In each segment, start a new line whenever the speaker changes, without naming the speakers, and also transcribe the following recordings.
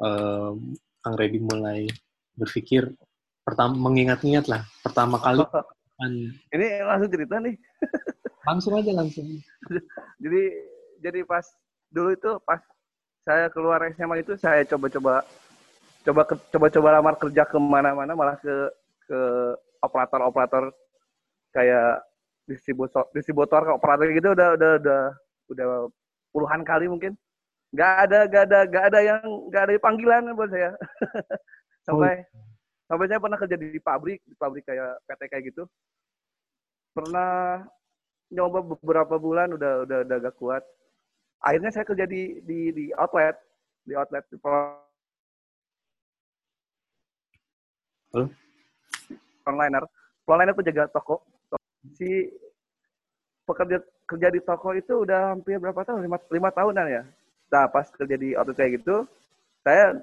um, Kang Reddy mulai berpikir pertama mengingat-ingat lah pertama kali kan.
Ini langsung cerita nih.
langsung aja langsung.
Jadi jadi pas dulu itu pas saya keluar SMA itu saya coba-coba coba coba-coba lamar kerja ke mana-mana malah ke ke operator-operator kayak distributor distributor ke operator gitu udah udah udah udah puluhan kali mungkin nggak ada nggak ada nggak ada yang nggak ada panggilan buat saya. Sampai sampai saya pernah kerja di pabrik di pabrik kayak PT kayak gitu. Pernah nyoba beberapa bulan udah udah udah agak kuat. Akhirnya saya kerja di di di outlet di outlet di
Halo?
frontliner frontliner penjaga toko. Si pekerja kerja di toko itu udah hampir berapa tahun? Lima, lima tahunan ya nah pas kerja di outlet kayak gitu saya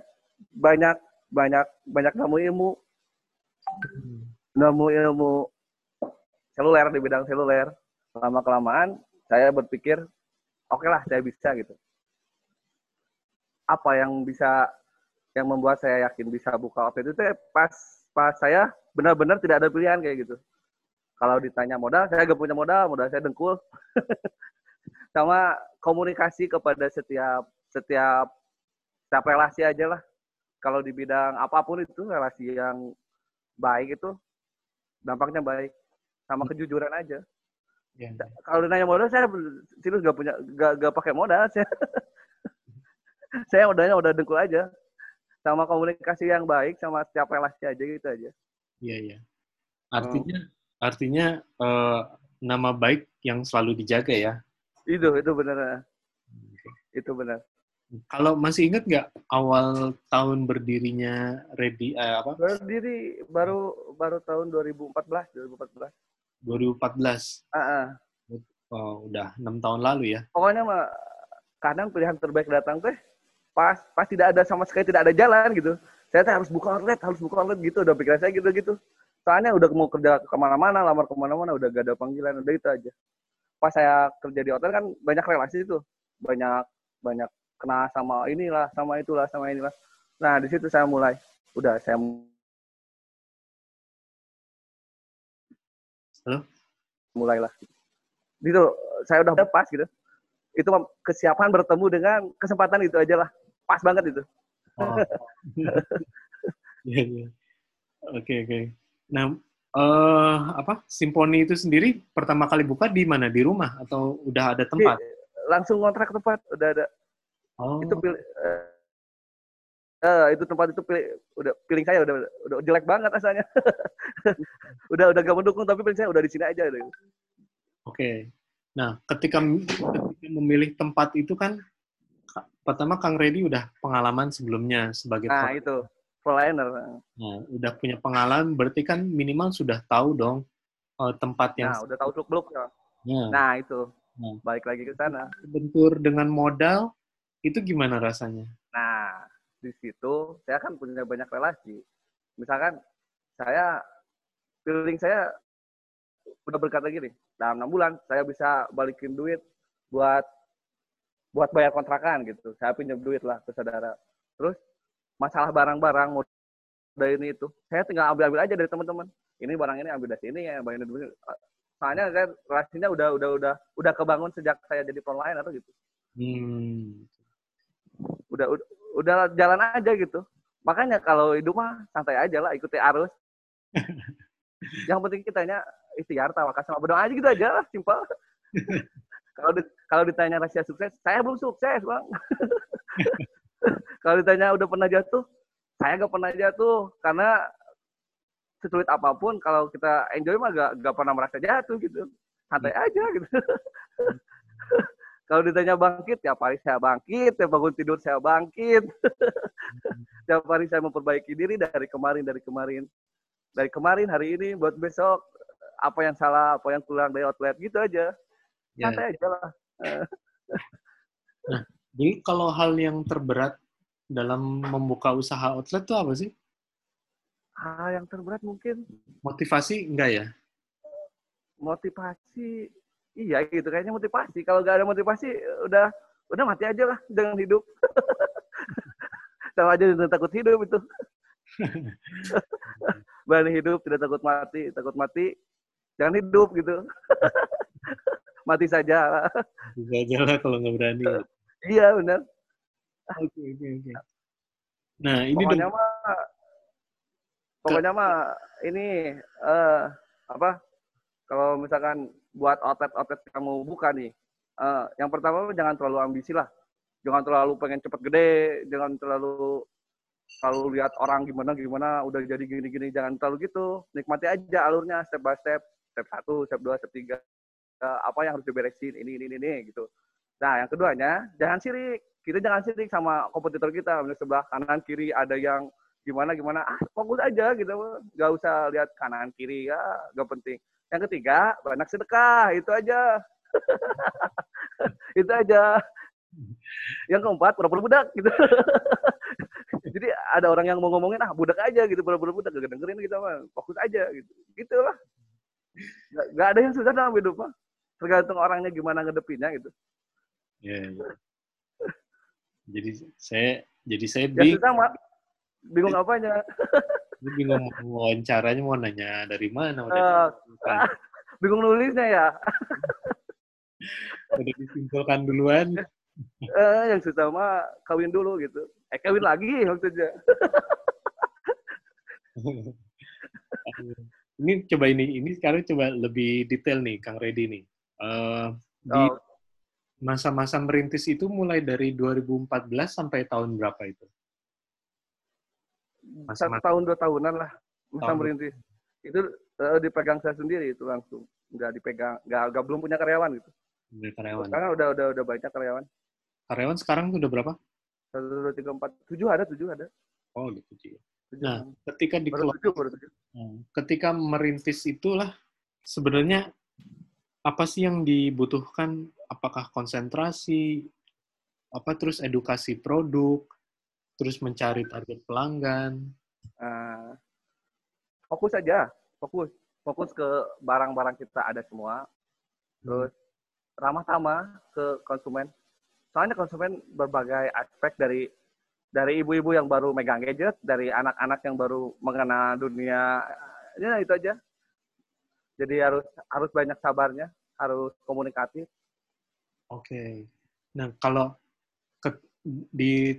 banyak banyak banyak nemu ilmu. Nemu ilmu seluler di bidang seluler. Lama kelamaan saya berpikir oke lah saya bisa gitu. Apa yang bisa yang membuat saya yakin bisa buka outlet itu pas pas saya benar-benar tidak ada pilihan kayak gitu. Kalau ditanya modal saya gak punya modal modal saya dengkul. Sama komunikasi kepada setiap setiap setiap relasi aja lah. Kalau di bidang apa pun itu relasi yang baik itu dampaknya baik. Sama kejujuran aja.
Ya,
kalau ditanya modal saya serius gak punya gak, gak pakai modal saya. Saya modalnya udah dengkul aja. Sama komunikasi yang baik sama setiap relasi aja gitu aja.
Iya iya. Artinya artinya eh, nama baik yang selalu dijaga ya
itu itu benar itu benar.
Kalau masih ingat nggak awal tahun berdirinya Ready eh, apa?
Berdiri baru baru tahun 2014 2014
2014
ah, ah.
oh, udah enam tahun lalu ya?
Pokoknya mah kadang pilihan terbaik datang teh pas pas tidak ada sama sekali tidak ada jalan gitu. Saya teh harus buka outlet harus buka outlet gitu udah pikiran saya gitu gitu soalnya udah mau kerja ke mana-mana lamar ke mana-mana udah gak ada panggilan udah itu aja pas saya kerja di hotel kan banyak relasi itu banyak banyak kena sama inilah sama itulah sama inilah nah di situ saya mulai udah saya
Halo?
mulailah gitu saya udah pas gitu itu kesiapan bertemu dengan kesempatan itu aja lah pas banget itu
Oh. Iya, iya. Oke, oke. Nah, eh apa? Simponi itu sendiri pertama kali buka di mana? Di rumah atau udah ada tempat?
langsung kontrak tempat udah ada
Oh,
itu pilih eh, eh, itu tempat itu pilih udah pilih saya udah udah jelek banget asalnya udah udah gak mendukung tapi pilih saya udah di sini aja
oke. Nah, ketika, ketika memilih tempat itu kan ka- pertama Kang Reddy udah pengalaman sebelumnya sebagai
nah itu frontliner
Nah, udah punya pengalaman berarti kan minimal sudah tahu dong eh, tempat yang
nah udah tahu seluk beluk
Nah,
nah itu
Nah.
balik lagi ke sana
bentur dengan modal itu gimana rasanya?
Nah, di situ saya kan punya banyak relasi. Misalkan saya feeling saya udah berkata gini, dalam enam bulan saya bisa balikin duit buat buat bayar kontrakan gitu. Saya pinjam duit lah ke saudara. Terus masalah barang-barang modal ini itu, saya tinggal ambil-ambil aja dari teman-teman. Ini barang ini ambil dari sini ya, bayar dari sini. Soalnya kan relasinya udah udah udah udah kebangun sejak saya jadi frontline atau gitu
Hmm.
udah udah, udah jalan aja gitu makanya kalau hidup mah santai aja lah ikuti arus yang penting kitanya ikhtiar tawakal sama berdoa aja gitu aja lah simpel kalau di- kalau ditanya rahasia sukses saya belum sukses bang kalau ditanya udah pernah jatuh saya gak pernah jatuh. Karena sesulit apa pun kalau kita enjoy mah gak, gak pernah merasa jatuh gitu. Santai aja gitu. Kalau ditanya bangkit tiap hari saya bangkit. Tiap bangun tidur saya bangkit. Tiap hari saya memperbaiki diri dari kemarin dari kemarin. Dari kemarin hari ini buat besok apa yang salah apa yang kurang dari outlet gitu aja.
Ya.
santai aja lah.
Jadi kalau hal yang terberat dalam membuka usaha outlet itu apa sih?
hal yang terberat mungkin
Motivasi enggak ya?
motivasi iya gitu kayaknya motivasi kalau gak ada motivasi udah udah mati aja lah dengan hidup sama aja dengan takut hidup itu. berani hidup, tidak takut mati, takut mati, jangan hidup gitu. mati saja.
Mati saja lah kalau nggak berani.
iya benar.
Oke oke oke. Nah ini
pokoknya dong. mah, pokoknya mah ini uh, apa? Kalau misalkan buat outlet-outlet kamu buka nih, uh, yang pertama jangan terlalu ambisi lah. Jangan terlalu pengen cepet gede, jangan terlalu selalu lihat orang gimana gimana udah jadi gini-gini jangan terlalu gitu nikmati aja alurnya step by step step satu step dua step tiga apa yang harus diberesin ini ini ini gitu nah yang keduanya jangan sirik kita jangan sirik sama kompetitor kita sebelah kanan kiri ada yang gimana gimana. Ah fokus aja gitu. Nggak usah lihat kanan kiri ya nggak penting. Yang ketiga banyak sedekah itu aja. Itu aja. Yang keempat pura-pura budak gitu. Jadi ada orang yang mau ngomongin ah budak aja gitu pura-pura budak. Gak dengerin gitu mah. Fokus aja gitu. Gitulah. Gak, gak ada yang susah dalam hidup mah. Tergantung orangnya gimana ngedepinnya gitu.
Ya, ya. Jadi saya jadi saya
ya, bingung susah, mak. bingung apanya
bingung mau wawancaranya mau nanya dari mana
udah uh, bingung nulisnya ya
udah disimpulkan duluan
eh, yang susah mah kawin dulu gitu. Eh kawin lagi maksudnya.
ini coba ini ini sekarang coba lebih detail nih Kang Redi nih. Uh, di masa-masa merintis itu mulai dari 2014 sampai tahun berapa itu?
Masa Satu tahun dua tahunan lah masa tahun merintis. Itu uh, dipegang saya sendiri itu langsung nggak dipegang nggak, nggak belum punya karyawan gitu.
karyawan.
Sekarang udah udah udah banyak karyawan.
Karyawan sekarang udah berapa?
Satu, dua, tiga, empat, tujuh ada, tujuh ada.
Oh, gitu. Tujuh. Nah, ketika di baru tujuh, baru tujuh. Hmm, ketika merintis itulah sebenarnya apa sih yang dibutuhkan? Apakah konsentrasi, apa terus edukasi produk, terus mencari target pelanggan?
Uh, fokus aja, fokus, fokus ke barang-barang kita ada semua, terus ramah tamah ke konsumen soalnya konsumen berbagai aspek dari dari ibu-ibu yang baru megang gadget, dari anak-anak yang baru mengenal dunia, ya itu aja. Jadi harus harus banyak sabarnya, harus komunikatif.
Oke. Okay. Nah kalau ke, di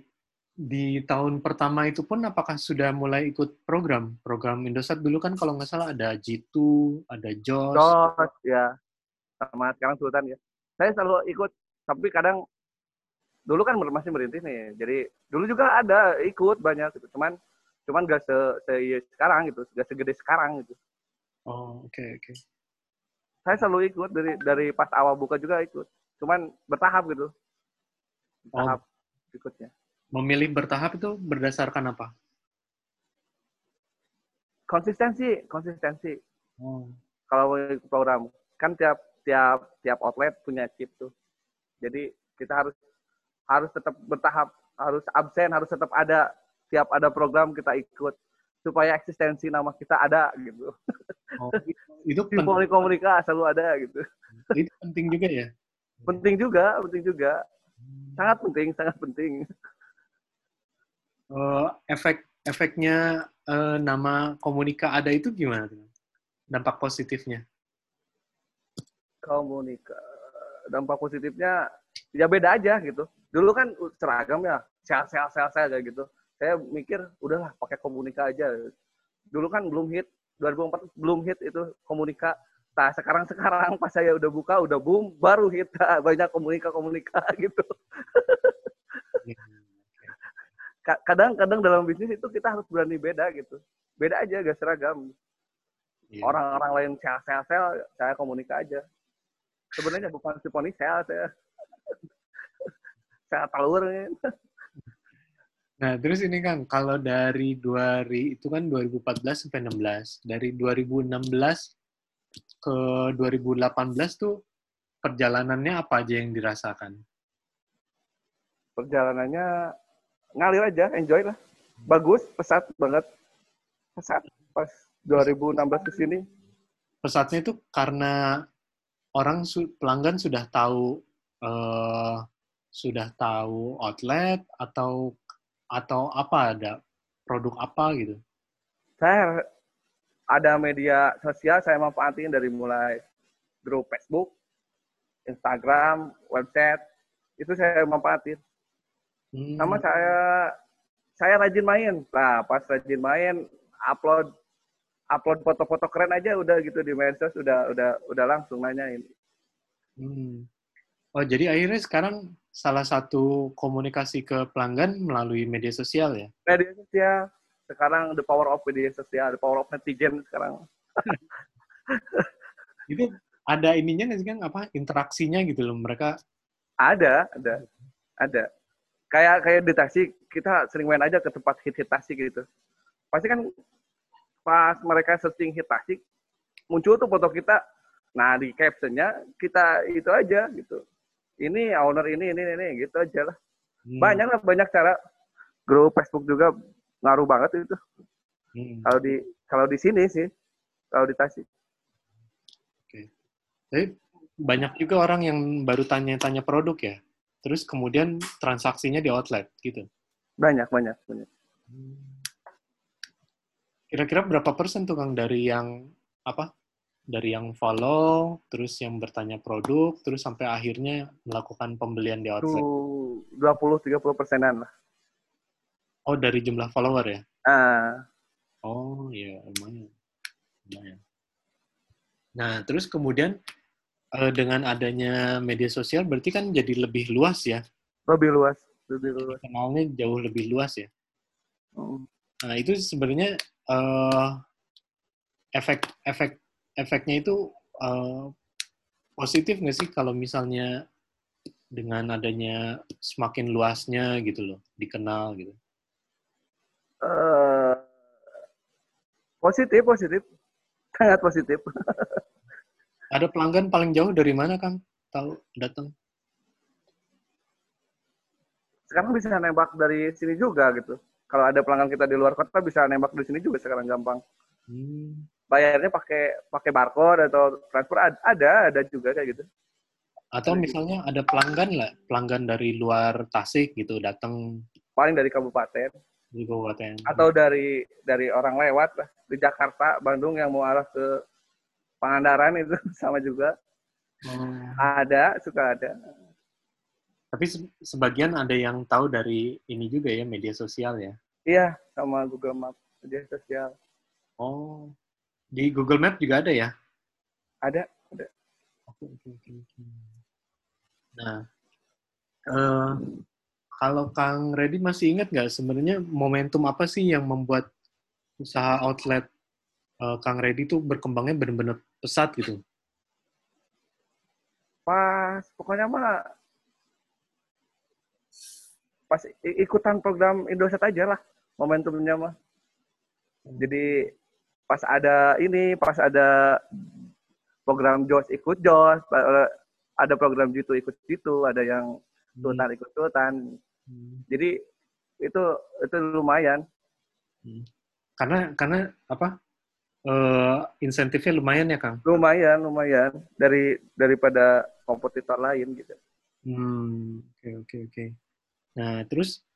di tahun pertama itu pun apakah sudah mulai ikut program program Indosat dulu kan kalau nggak salah ada Jitu, ada Jos.
Jos ya, sama sekarang Sultan ya. Saya selalu ikut, tapi kadang dulu kan masih merintis nih jadi dulu juga ada ikut banyak gitu cuman cuman gak se, se iya sekarang gitu gak segede sekarang gitu
oh oke okay, oke okay.
saya selalu ikut dari dari pas awal buka juga ikut cuman bertahap gitu bertahap oh. ikutnya
memilih bertahap itu berdasarkan apa
konsistensi konsistensi oh. kalau program kan tiap tiap tiap outlet punya chip tuh jadi kita harus harus tetap bertahap, harus absen, harus tetap ada. Tiap ada program kita ikut supaya eksistensi nama kita ada gitu. Oh, itu penting. komunikasi selalu ada gitu.
Itu penting juga ya.
Penting juga, penting juga. Sangat penting, sangat penting.
Uh, efek efeknya uh, nama komunika ada itu gimana? Dampak positifnya?
Komunika dampak positifnya ya beda aja gitu dulu kan seragam ya sel sel sel sel kayak gitu saya mikir udahlah pakai komunika aja dulu kan belum hit 2004 belum hit itu komunika nah sekarang sekarang pas saya udah buka udah boom baru hit banyak komunika komunika gitu kadang-kadang dalam bisnis itu kita harus berani beda gitu. Beda aja gak seragam. Iya. orang-orang lain sel sel sel saya komunika aja. Sebenarnya bukan si sel saya. Saya talur
Nah, terus ini kan kalau dari 2000 itu kan 2014 sampai 16. Dari 2016 ke 2018 tuh perjalanannya apa aja yang dirasakan?
Perjalanannya ngalir aja, enjoy lah. Bagus, pesat banget. Pesat pas 2016 ke sini.
Pesatnya itu karena orang pelanggan sudah tahu uh, sudah tahu outlet atau atau apa ada produk apa gitu?
Saya ada media sosial saya manfaatin dari mulai grup Facebook, Instagram, website itu saya manfaatin. Hmm. Sama saya saya rajin main. Nah, pas rajin main, upload upload foto-foto keren aja udah gitu di medsos udah udah udah langsung nanyain.
Hmm. Oh, jadi akhirnya sekarang salah satu komunikasi ke pelanggan melalui media sosial ya?
Media sosial. Sekarang the power of media sosial, the power of netizen sekarang.
itu ada ininya nggak sih kan apa interaksinya gitu loh mereka?
Ada, ada, ada. Kayak kayak di taksi kita sering main aja ke tempat hit hit taksi gitu. Pasti kan pas mereka searching hit taksi muncul tuh foto kita. Nah di captionnya kita itu aja gitu ini owner ini ini ini gitu aja lah. Hmm. Banyak lah banyak cara. Grup Facebook juga ngaruh banget itu. Hmm. Kalau di kalau di sini sih, kalau di Tasik.
Oke. Tapi banyak juga orang yang baru tanya-tanya produk ya. Terus kemudian transaksinya di outlet gitu.
Banyak banyak banyak.
Hmm. Kira-kira berapa persen tuh Kang dari yang apa dari yang follow, terus yang bertanya produk, terus sampai akhirnya melakukan pembelian di outlet?
20-30 persenan lah.
Oh, dari jumlah follower ya?
Uh.
Oh, iya, lumayan. lumayan. Nah, terus kemudian eh, dengan adanya media sosial berarti kan jadi lebih luas ya?
Lebih luas. Lebih luas.
Kenalnya jauh lebih luas ya? Hmm. Nah, itu sebenarnya uh, efek efek efeknya itu uh, positif nggak sih kalau misalnya dengan adanya semakin luasnya gitu loh dikenal gitu?
Uh, positif positif sangat positif.
Ada pelanggan paling jauh dari mana kang? Tahu datang?
Sekarang bisa nembak dari sini juga gitu. Kalau ada pelanggan kita di luar kota bisa nembak di sini juga sekarang gampang. Hmm bayarnya pakai pakai barcode atau transfer ada ada juga kayak gitu
atau misalnya ada pelanggan lah pelanggan dari luar Tasik gitu datang
paling dari kabupaten
di kabupaten
atau dari dari orang lewat lah di Jakarta Bandung yang mau arah ke Pangandaran itu sama juga hmm. ada suka ada
tapi sebagian ada yang tahu dari ini juga ya media sosial ya
iya sama Google Map media sosial
oh di Google Map juga ada ya?
Ada, ada.
Oke, oke, oke. Nah, uh, kalau Kang Reddy masih ingat nggak sebenarnya momentum apa sih yang membuat usaha outlet uh, Kang Reddy tuh berkembangnya benar-benar pesat gitu?
Pas, pokoknya mah pas ikutan program Indosat aja lah momentumnya mah. Jadi pas ada ini, pas ada program JOS ikut JOS, ada program Jitu ikut Jitu, ada yang Sultan hmm. ikut Sultan. Hmm. Jadi itu itu lumayan.
Hmm. Karena karena apa? Uh, insentifnya lumayan ya, Kang?
Lumayan, lumayan dari daripada kompetitor lain gitu.
Hmm, oke okay, oke okay, oke. Okay. Nah, terus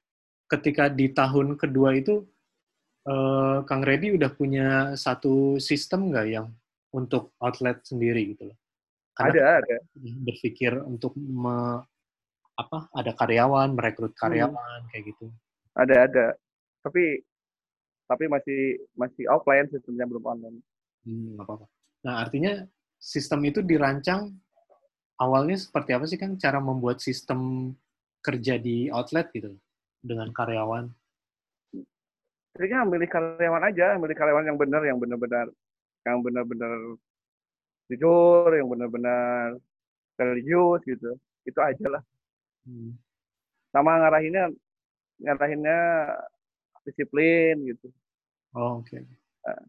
ketika di tahun kedua itu uh, Kang Reddy udah punya satu sistem nggak yang untuk outlet sendiri gitu loh?
Karena ada, ada.
Berpikir untuk me, apa? Ada karyawan, merekrut hmm. karyawan hmm. kayak gitu.
Ada, ada. Tapi tapi masih masih offline sistemnya belum online.
Hmm, apa-apa. Nah, artinya sistem itu dirancang awalnya seperti apa sih kan cara membuat sistem kerja di outlet gitu dengan karyawan?
Jadinya milih karyawan aja, milih karyawan yang benar, yang benar-benar, yang benar-benar jujur, yang benar-benar religius gitu. Itu aja lah. Hmm. Sama ngarahinnya, ngarahinnya disiplin gitu.
Oh, Oke. Okay. Nah.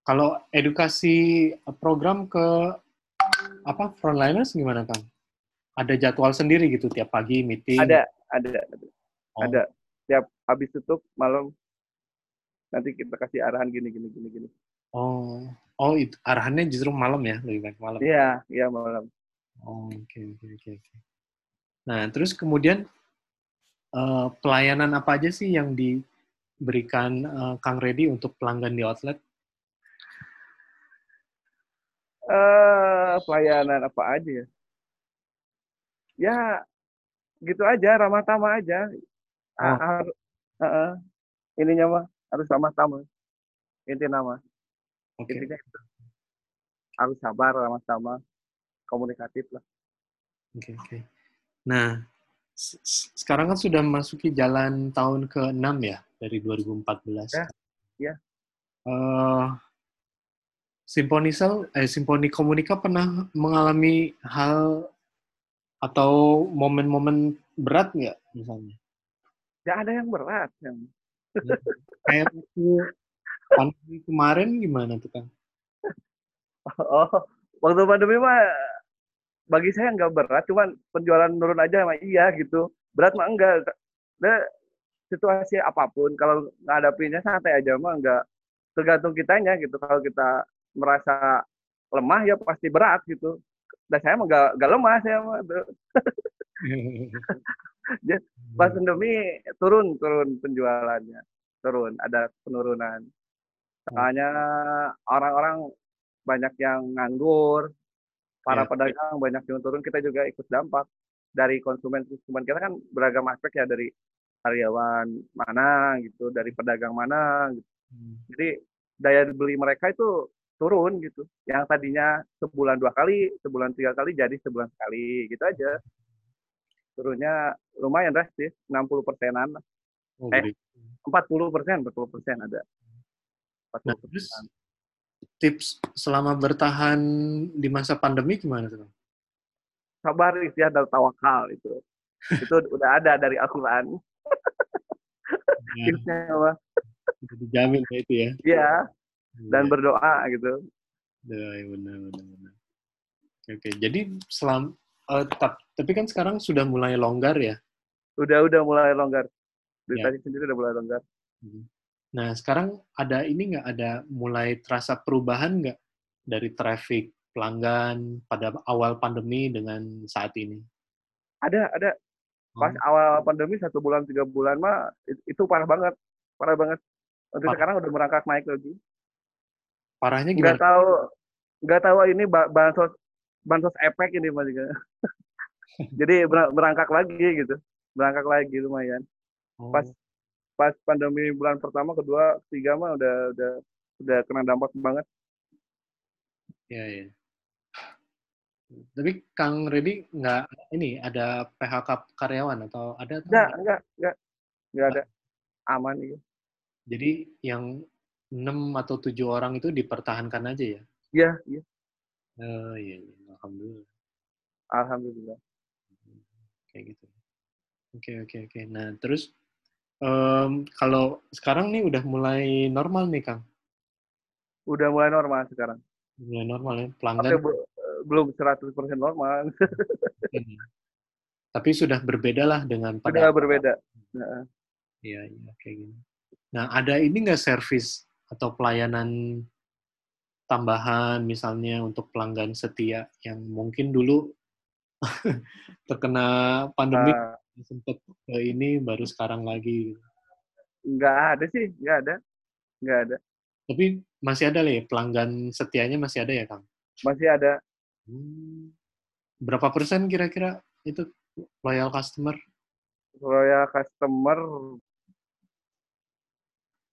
Kalau edukasi program ke apa frontliners gimana kang? Ada jadwal sendiri gitu tiap pagi meeting?
Ada, ada, ada. Oh. Ada. Tiap habis tutup malam nanti kita kasih arahan gini gini gini gini.
Oh, oh itu arahannya justru malam ya lebih baik malam.
Iya, iya malam.
Oh, oke okay, oke okay, oke okay, Nah terus kemudian uh, pelayanan apa aja sih yang diberikan uh, Kang Redi untuk pelanggan di outlet?
Uh, pelayanan apa aja ya? Ya, gitu aja, ramah tamah aja. Oh. Uh, uh, uh, ininya mah harus ramah tamah. Inti nama. Okay. Intinya itu. Harus sabar, ramah tamah, komunikatif lah.
Oke, okay, oke. Okay. Nah, sekarang kan sudah masuki jalan tahun ke-6 ya dari 2014. Ya.
ya.
Uh, Simfonisel, eh, Simfoni Komunika pernah mengalami hal atau momen-momen berat nggak misalnya?
Nggak ada yang berat. Yang...
Kayak waktu pandemi kemarin gimana tuh kan?
Oh, waktu pandemi mah bagi saya nggak berat, cuman penjualan menurun aja mah iya gitu. Berat mah enggak. Nah, situasi apa pun kalau ngadapinnya santai aja mah enggak tergantung kitanya gitu. Kalau kita merasa lemah ya pasti berat gitu dan saya mah gak, gak lemah saya mah pas pandemi turun turun penjualannya turun ada penurunan soalnya orang-orang banyak yang nganggur para yeah. pedagang banyak yang turun kita juga ikut dampak dari konsumen konsumen kita kan beragam aspek ya dari karyawan mana gitu dari pedagang mana gitu. Hmm. jadi daya beli mereka itu turun gitu. Yang tadinya sebulan dua kali, sebulan tiga kali jadi sebulan sekali gitu aja. Turunnya lumayan drastis, 60 persenan. Oh, eh, empat puluh persen, 40 persen ada.
40 nah, terus tips selama bertahan di masa pandemi gimana tuh?
Sabar, ikhtiar, dan tawakal itu. itu udah ada dari Al-Quran.
Nah, Tipsnya apa? Dijamin ya itu ya?
Iya, dan iya. berdoa gitu.
Ya, benar, benar, benar. Oke, jadi selam, uh, tapi kan sekarang sudah mulai longgar ya?
Udah, udah mulai longgar. Dari ya. tadi sendiri udah mulai longgar.
Hmm. Nah, sekarang ada ini nggak ada mulai terasa perubahan nggak dari traffic pelanggan pada awal pandemi dengan saat ini?
Ada, ada. Pas hmm. awal pandemi satu bulan tiga bulan mah itu parah banget, parah banget. Untuk sekarang udah merangkak naik lagi.
Parahnya gimana?
Gak tahu, nggak tahu ini bansos bansos efek ini mas juga. Jadi berangkat lagi gitu, berangkat lagi lumayan. Oh. Pas pas pandemi bulan pertama, kedua, ketiga mah udah udah udah kena dampak banget.
Ya ya. Tapi Kang Redi nggak ini ada PHK karyawan atau ada?
Enggak, enggak, enggak, enggak ada. Aman gitu.
Jadi yang enam atau tujuh orang itu dipertahankan aja ya?
Iya, iya.
Oh iya, iya. alhamdulillah.
Alhamdulillah.
Kayak gitu. Oke oke oke. Nah terus um, kalau sekarang nih udah mulai normal nih Kang?
Udah mulai normal sekarang.
Mulai normal ya, pelanggan. Tapi
belum 100% normal.
Tapi sudah berbeda lah dengan
pada. Sudah berbeda.
Iya, iya kayak gini. Nah, ada ini nggak servis atau pelayanan tambahan misalnya untuk pelanggan setia yang mungkin dulu terkena pandemi uh, sempat ke ini baru sekarang lagi
nggak ada sih nggak ada nggak ada
tapi masih ada lah ya pelanggan setianya masih ada ya kang
masih ada
hmm. berapa persen kira-kira itu loyal customer
loyal customer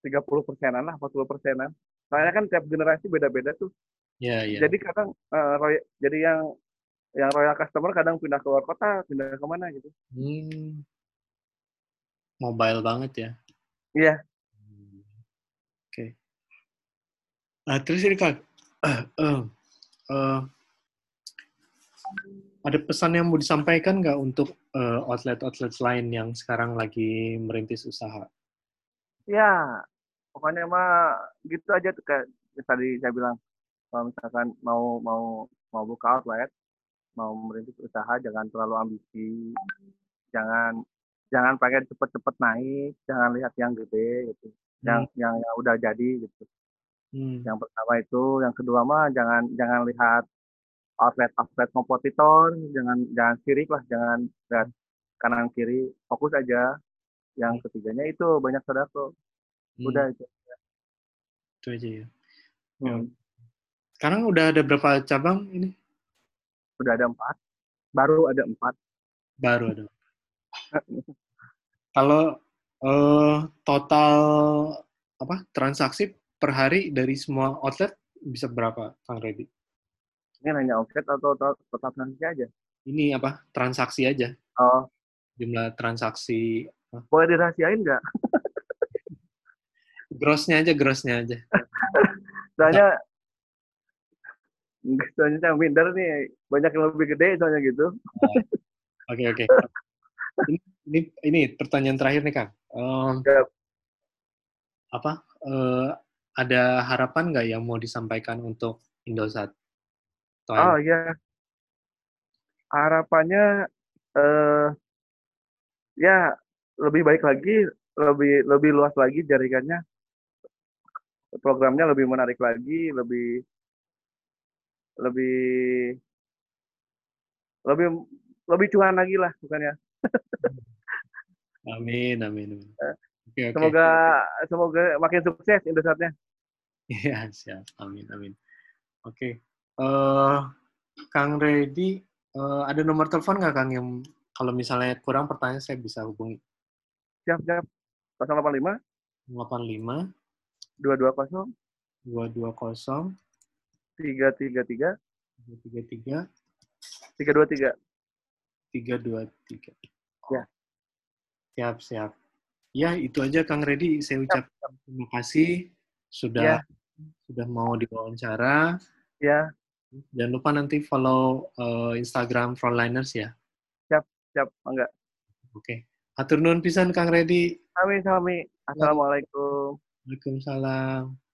30 persenan lah, 40 persenan. Soalnya kan tiap generasi beda-beda tuh.
Yeah. Yeah.
Jadi kadang uh, jadi yang yang royal customer kadang pindah ke luar kota, pindah ke mana gitu.
Hmm. Mobile banget ya.
Iya. Yeah.
Hmm. Oke. Okay. Uh, terus ini Kak, uh, uh, uh, ada pesan yang mau disampaikan nggak untuk outlet-outlet uh, lain yang sekarang lagi merintis usaha?
Ya, pokoknya mah gitu aja tuh kayak tadi saya bilang kalau misalkan mau mau mau buka outlet, mau merintis usaha jangan terlalu ambisi, jangan jangan pengen cepet-cepet naik, jangan lihat yang gede gitu, hmm. yang yang yang udah jadi gitu. Hmm. Yang pertama itu, yang kedua mah jangan jangan lihat outlet outlet kompetitor, jangan jangan kiri lah, jangan lihat kanan kiri, fokus aja yang ketiganya itu banyak sodako hmm. udah itu
itu aja ya hmm. sekarang udah ada berapa cabang ini
udah ada empat baru ada empat
baru ada kalau uh, total apa transaksi per hari dari semua outlet bisa berapa Kang Reddy?
Ini hanya outlet atau total, total transaksi aja?
Ini apa? Transaksi aja.
Oh.
Jumlah transaksi.
Boleh dirahasiain nggak?
grossnya aja, grossnya aja.
soalnya, soalnya yang minder nih banyak yang lebih gede soalnya gitu.
Oke oke. Ini, ini ini pertanyaan terakhir nih kang. Um, apa uh, ada harapan nggak yang mau disampaikan untuk Indosat?
Oh iya, harapannya uh, ya lebih baik lagi, lebih lebih luas lagi jaringannya, programnya lebih menarik lagi, lebih lebih lebih lebih cuan lagi lah bukannya.
amin, amin. amin. Eh,
okay, okay. Semoga semoga makin sukses Indosatnya.
Iya, siap. Amin, amin. Oke. Okay. Uh, eh, Kang Redi, uh, ada nomor telepon nggak Kang yang kalau misalnya kurang pertanyaan saya bisa hubungi?
Siap, siap. 085
85
220
220
333
333
323
323.
Ya.
Siap, siap. Ya, itu aja Kang Redi. Saya ucapkan terima kasih sudah ya. sudah mau diwawancara.
Ya.
Jangan lupa nanti follow uh, Instagram Frontliners ya.
Siap, siap, enggak.
Oke. Okay. Atur nuhun pisan Kang Redi.
Amin, sami. Assalamualaikum.
Waalaikumsalam.